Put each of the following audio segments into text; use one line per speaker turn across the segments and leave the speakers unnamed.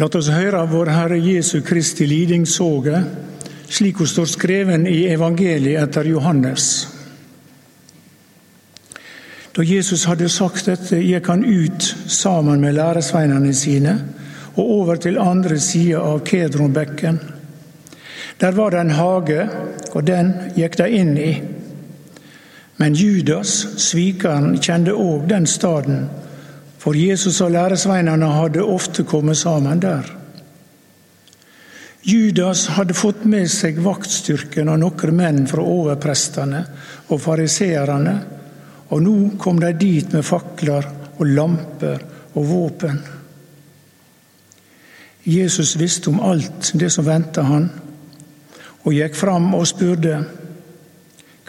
La oss høre vår Herre Jesu Kristi lidingsoge, slik hun står skreven i evangeliet etter Johannes. Da Jesus hadde sagt dette, gikk han ut sammen med læresveinene sine og over til andre sida av Kedronbekken. Der var det en hage, og den gikk de inn i. Men Judas, svikeren, kjente òg den staden, for Jesus og læresveinene hadde ofte kommet sammen der. Judas hadde fått med seg vaktstyrken og noen menn fra overprestene og fariseerne, og nå kom de dit med fakler og lamper og våpen. Jesus visste om alt det som venta han, og gikk fram og spurte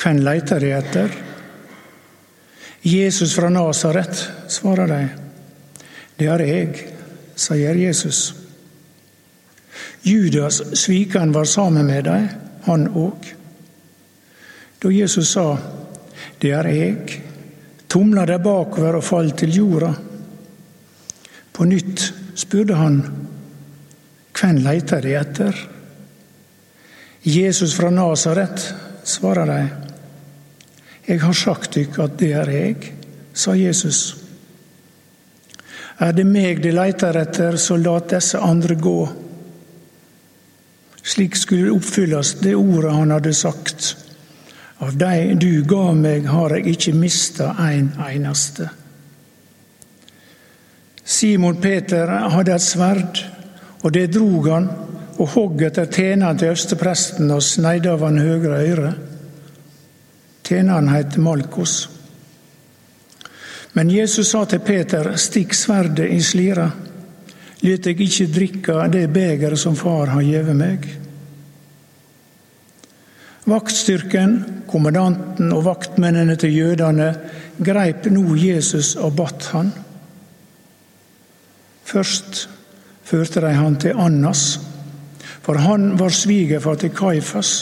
hvem leiter de etter? Jesus fra Nasaret, svarer de. Det er jeg, sier Jesus. Judas, svikeren, var sammen med dem, han òg. Da Jesus sa, 'Det er jeg', tumla de bakover og falt til jorda. På nytt spurte han, 'Hvem leiter de etter?' Jesus fra Nasaret, svarer de. Jeg har sagt dykk at det er jeg, sa Jesus. Er det meg de leiter etter, så lat disse andre gå. Slik skulle oppfylles det ordet han hadde sagt. Av dei du ga meg, har jeg ikke mista en eneste. Simon Peter hadde et sverd, og det drog han og hogg etter tjeneren til øverstepresten og sneide av han høyre øre. Tjeneren het Malkos. Men Jesus sa til Peter, stikk sverdet i slira. Lyt deg ikke drikke det begeret som far har gjeve meg. Vaktstyrken, kommandanten og vaktmennene til jødene greip nå Jesus og batt han. Først førte de han til Annas, for han var svigerfar til Kaifas,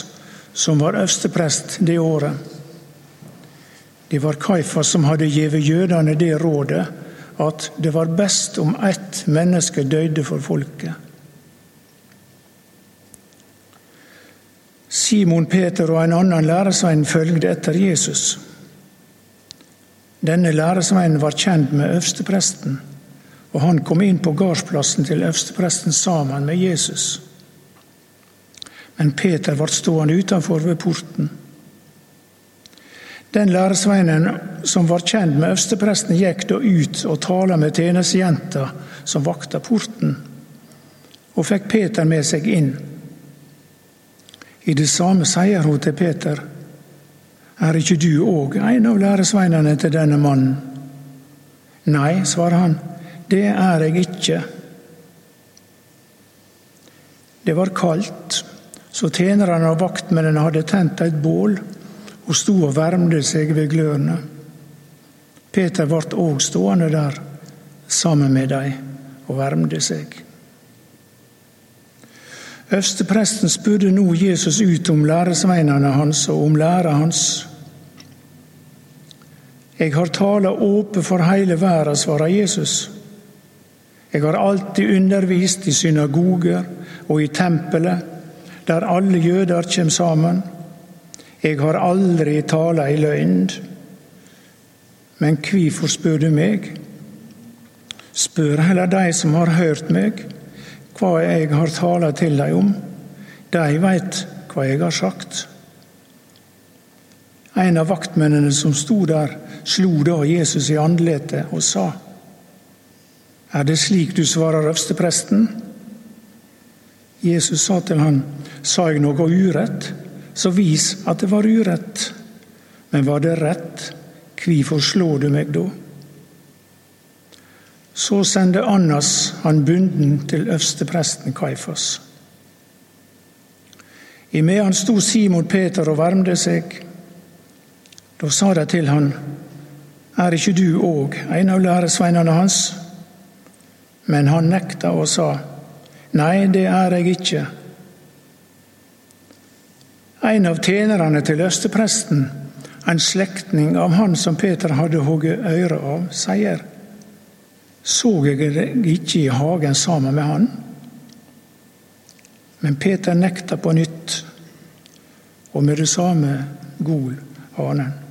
som var øversteprest det året. Det var Kaifas som hadde gitt jødene det rådet at det var best om ett menneske døde for folket. Simon Peter og en annen læresvein følgde etter Jesus. Denne læresveinen var kjent med øverstepresten, og han kom inn på gardsplassen til øverstepresten sammen med Jesus. Men Peter ble stående utenfor ved porten. Den læresveinen som var kjent med øverstepresten, gikk da ut og tala med tjenestejenta som vakta porten, og fikk Peter med seg inn. I det samme sier hun til Peter, er ikke du òg en av læresveinene til denne mannen? Nei, svarer han, det er jeg ikke. Det var kaldt, så tjenerne og vaktmennene hadde tent et bål og sto og varmde seg ved glørne. Peter ble òg stående der sammen med dem og varmde seg. Øverstepresten spurte nå Jesus ut om læresveinene hans og om læra hans. Jeg har tala åpe for heile verda, svarer Jesus. Jeg har alltid undervist i synagoger og i tempelet, der alle jøder kjem sammen. Jeg har aldri tala i løgn. Men kvifor spør du meg? Spør heller de som har hørt meg, hva jeg har tala til dem om. De veit hva jeg har sagt. En av vaktmennene som sto der, slo da Jesus i andletet og sa:" Er det slik du svarer øverstepresten? Jesus sa til han, Sa jeg noe urett? Så vis at det var urett. Men var det rett? Hvorfor slår du meg da? Så sendte Annas han bunden til øverstepresten Kaifas. Imedan sto Simon Peter og varmde seg. Da sa de til han, Er ikke du òg en av læresveinene hans? Men han nekta og sa, Nei, det er jeg ikke. En av tjenerne til østepresten, en slektning av han som Peter hadde hogget øret av, sier, Så jeg deg ikke i hagen sammen med han? Men Peter nekta på nytt, og med det samme gol hanen.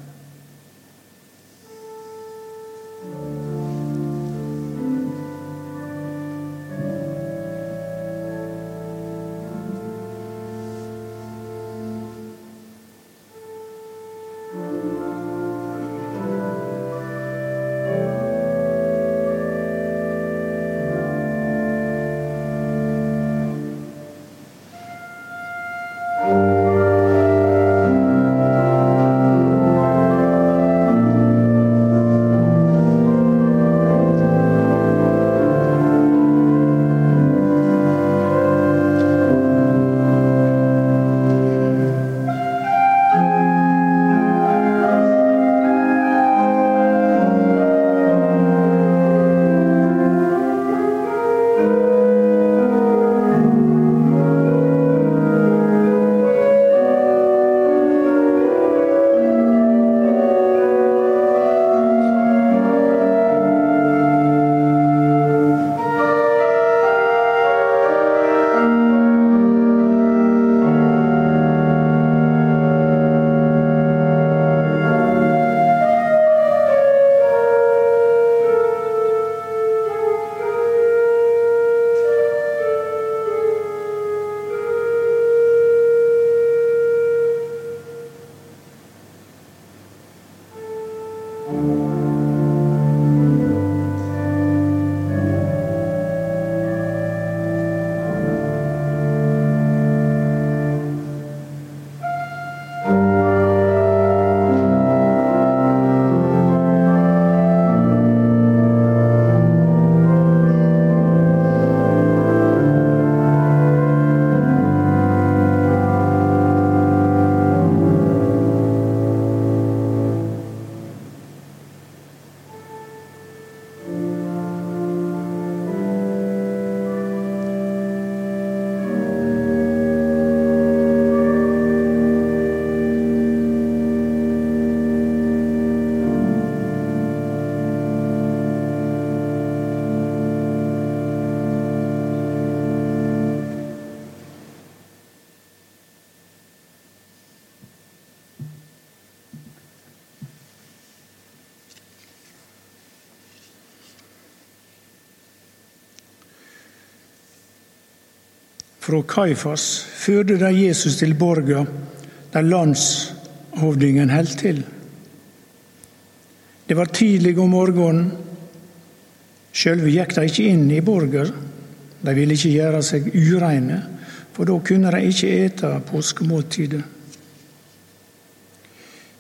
Fra Kaifas førte de Jesus til borga der landshovdingen holdt til. Det var tidlig om morgenen. Sjølve gikk de ikke inn i borga. De ville ikke gjøre seg ureine, for da kunne de ikke ete påskemåltidet.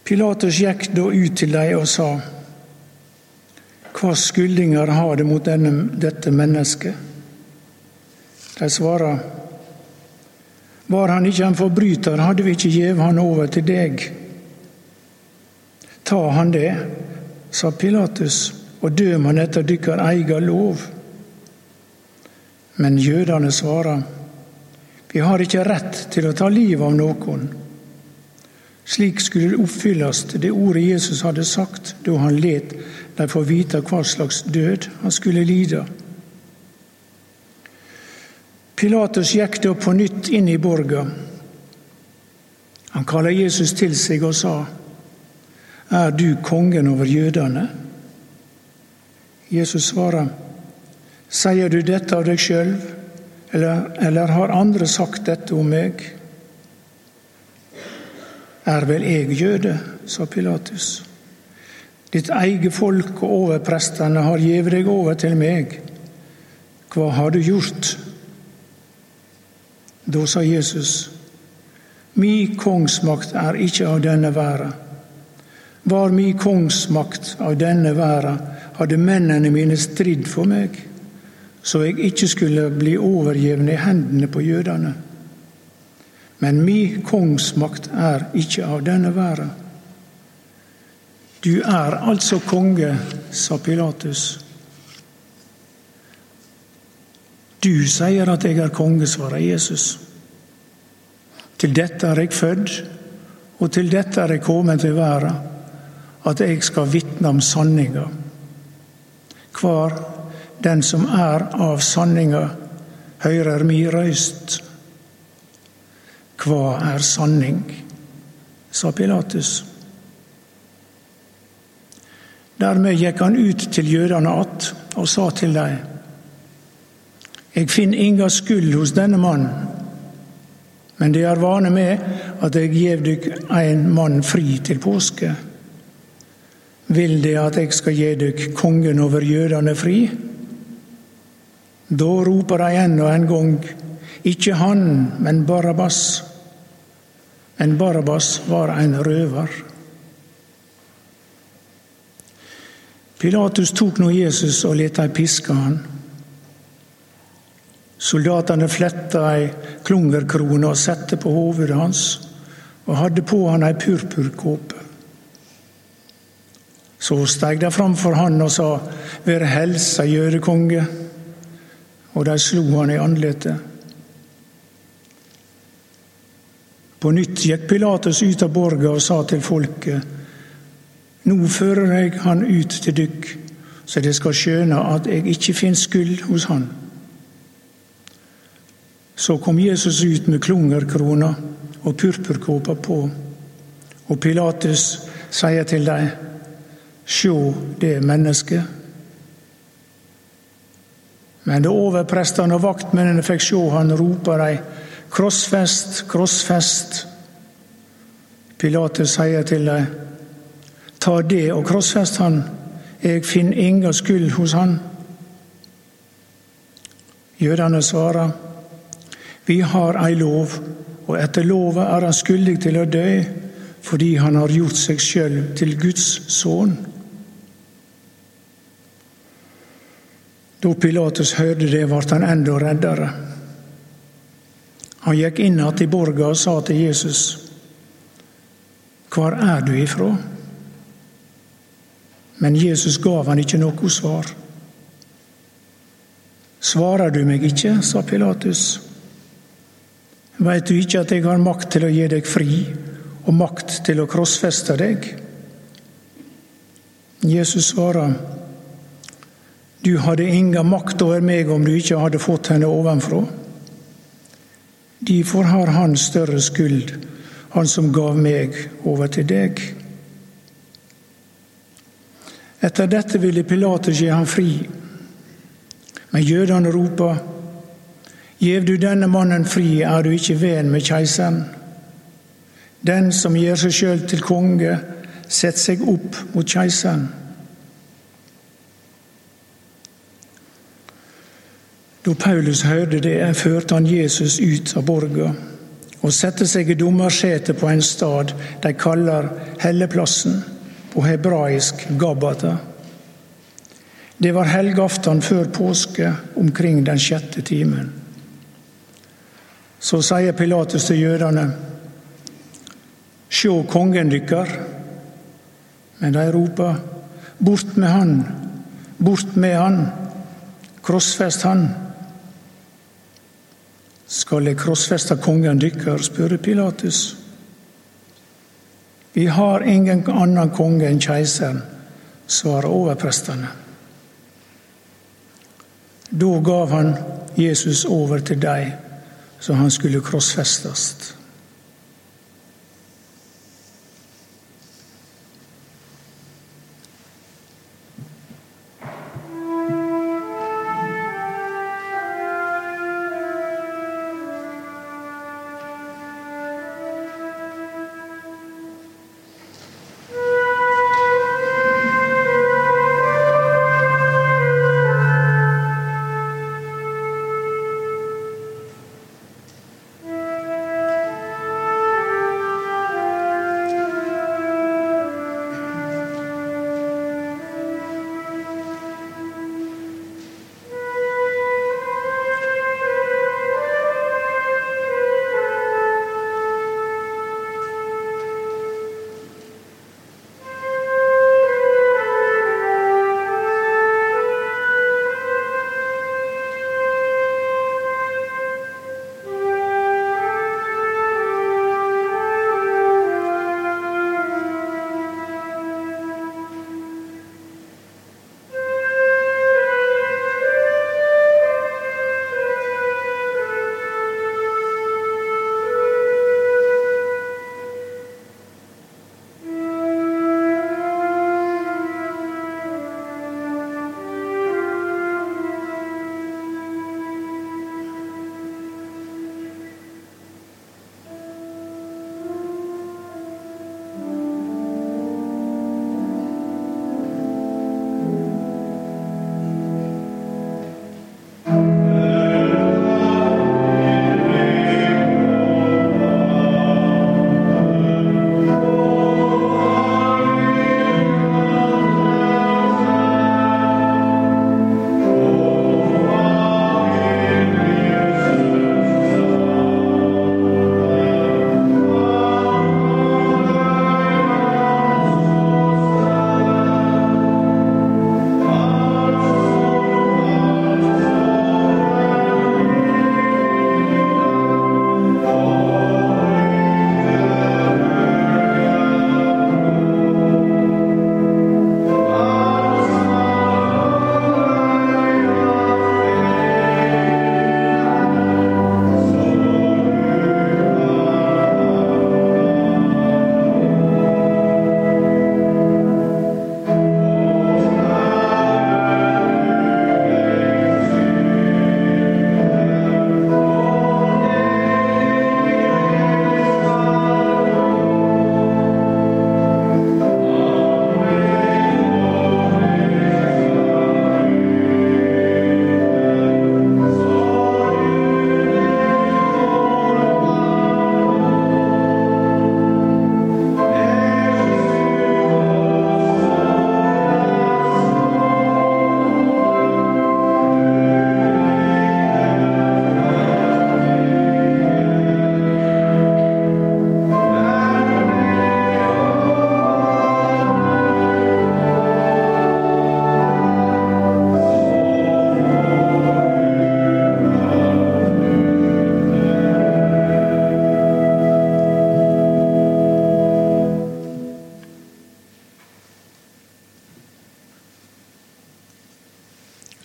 Pilatus gikk da ut til dem og sa:" Hva skyldninger har det mot denne, dette mennesket? De svarer:" Var han ikke en forbryter, hadde vi ikke gjev han over til deg. Ta han det, sa Pilatus, og døm han etter dykkar eiga lov. Men jødene svarer, vi har ikke rett til å ta livet av noen. Slik skulle det oppfylles det ordet Jesus hadde sagt da han let dem få vite hva slags død han skulle lide. Pilatus gikk da på nytt inn i borga. Han kalte Jesus til seg og sa, Er du kongen over jødene? Jesus svarer, Sier du dette av deg sjøl, eller, eller har andre sagt dette om meg? Er vel jeg jøde, sa Pilatus. Ditt eget folk og overprestene har gitt deg over til meg. Hva har du gjort? Da sa Jesus, Mi kongsmakt er ikke av denne verden. Var mi kongsmakt av denne verden, hadde mennene mine stridd for meg, så jeg ikke skulle bli overgjevne i hendene på jødene. Men mi kongsmakt er ikke av denne verden. Du er altså konge, sa Pilatus. Du sier at jeg er konge, svarer Jesus. Til dette er jeg født, og til dette er jeg kommet til verden, at jeg skal vitne om sanninga. Hver – den som er av sanninga, hører mi røyst. Hva er sanning? sa Pilatus. Dermed gikk han ut til jødene att og sa til dem:" Jeg finner inga skyld hos denne mannen, men det er vane med at jeg gjev dykk en mann fri til påske. Vil det at jeg skal gi dykk kongen over jødene fri? Da roper de og en gang, ikke han, men Barabbas. Men Barabbas var en røver. Pilatus tok nå Jesus og lot dem piske han. Soldatene fletta ei klungerkrone og sette på hovedet hans, og hadde på han ei purpurkåpe. Så steg de fram for han og sa, Vær helsa, jødekonge, og de slo han i andletet. På nytt gikk Pilatus ut av borga og sa til folket:" Nå fører jeg han ut til dykk, så de skal skjøne at jeg ikke finner skyld hos han. Så kom Jesus ut med klungerkrona og purpurkåpa på, og Pilatus sier til dem:" Sjå det mennesket. Men da overprestene og vaktmennene fikk sjå han, ropa de:" Krossfest, krossfest. Pilatus sier til dem, ta det og krossfest han, jeg finner inga skyld hos han. Jødene svarer, vi har ei lov, og etter lova er han skyldig til å dø, fordi han har gjort seg sjøl til Guds sønn. Da Pilatus hørte det, ble han enda reddere. Han gikk inn igjen i borga og sa til Jesus, Hvor er du ifra? Men Jesus gav han ikke noe svar. Svarer du meg ikke, sa Pilatus. Veit du ikke at jeg har makt til å gi deg fri og makt til å krossfeste deg? Jesus svarer, du hadde inga makt over meg om du ikke hadde fått henne ovenfra. Derfor har han større skyld, han som gav meg over til deg. Etter dette ville Pilatus gi ham fri. Men jødene ropa, Gjev du denne mannen fri, er du ikke ven med keiseren. Den som gjør seg sjøl til konge, setter seg opp mot keiseren. Da Paulus hørte det, førte han Jesus ut av borga og satte seg i dommersetet på en stad de kaller Helleplassen, på hebraisk Gabata. Det var helgaften før påske, omkring den sjette timen. Så sier Pilatus til jødene, Sjå kongen dykkar. Men de roper, Bort med han, bort med han, krossfest han. Skal jeg krossfeste kongen dykkar, spør Pilatus. Vi har ingen annen konge enn keiseren, svarer overprestene. Da gav han Jesus over til dem, så han skulle krossfestes.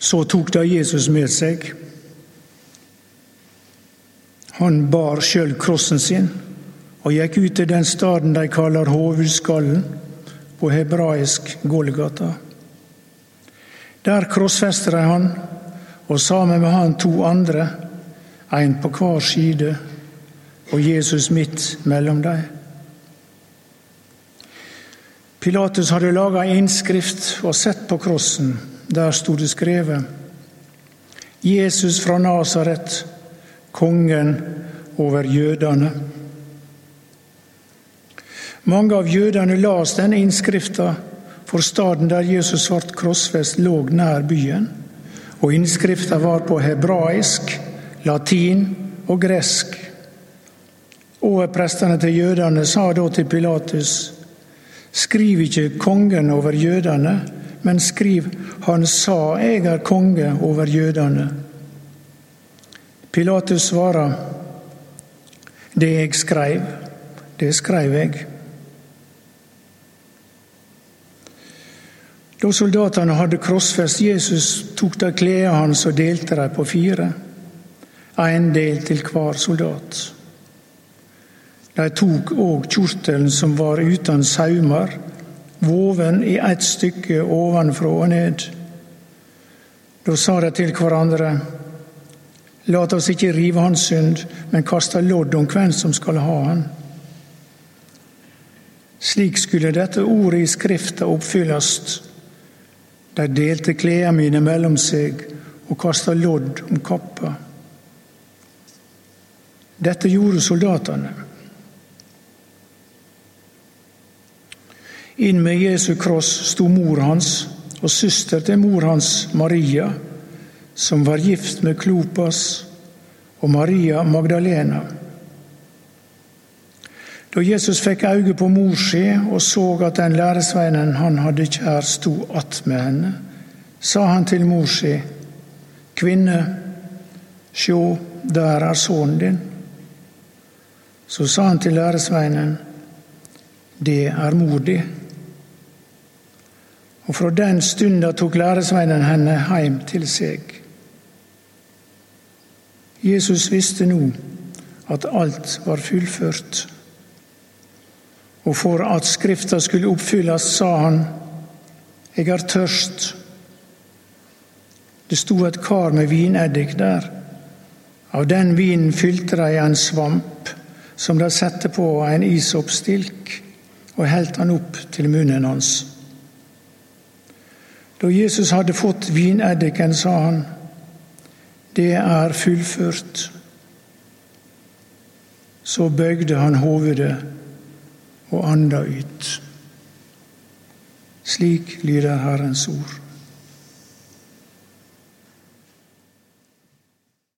Så tok de Jesus med seg. Han bar sjøl krossen sin og gikk ut til den staden de kaller Hovudskallen, på hebraisk Golgata. Der krossfester de han, og sammen med han to andre, en på hver side, og Jesus midt mellom dem. Pilatus hadde laga innskrift og sett på krossen. Der sto det skrevet Jesus fra Nasaret, kongen over jødene. Mange av jødene las denne innskrifta, for staden der Jesus ble krossfest, lå nær byen. Og innskrifta var på hebraisk, latin og gresk. Overprestene til jødene sa da til Pilatus.: Skriv ikke kongen over jødene, men skriv Han sa jeg er konge over jødene. Pilatus svarer, Det jeg skreiv, det skreiv jeg. Da soldatene hadde krossfest Jesus, tok de klærne hans og delte dem på fire. Én del til hver soldat. De tok òg kjortelen som var uten saumer, voven i ett stykke ovenfra og ned. Da sa de til hverandre, La oss ikke rive hans synd, men kaste lodd om hvem som skal ha han. Slik skulle dette ordet i Skrifta oppfylles de delte klærne mine mellom seg og kasta lodd om kappa. Dette gjorde soldatene. Inn med Jesu kross sto mor hans og søster til mor hans, Maria, som var gift med Klopas, og Maria Magdalena. Da Jesus fikk øye på mor si og så at den læresveinen han hadde kjær, sto attmed henne, sa han til mor si, Kvinne, sjå, der er sønnen din. Så sa han til læresveinen, Det er mor di. Og fra den stunda tok læresveinen henne heim til seg. Jesus visste nå at alt var fullført. Og for at Skrifta skulle oppfylles, sa han, Jeg er tørst. Det sto et kar med vineddik der. Av den vinen fylte de en svamp som de satte på en isoppstilk, og helte han opp til munnen hans. Da Jesus hadde fått vineddiken, sa han, Det er fullført. Så bøygde han hovedet og anda ut. Slik lyder Herrens ord.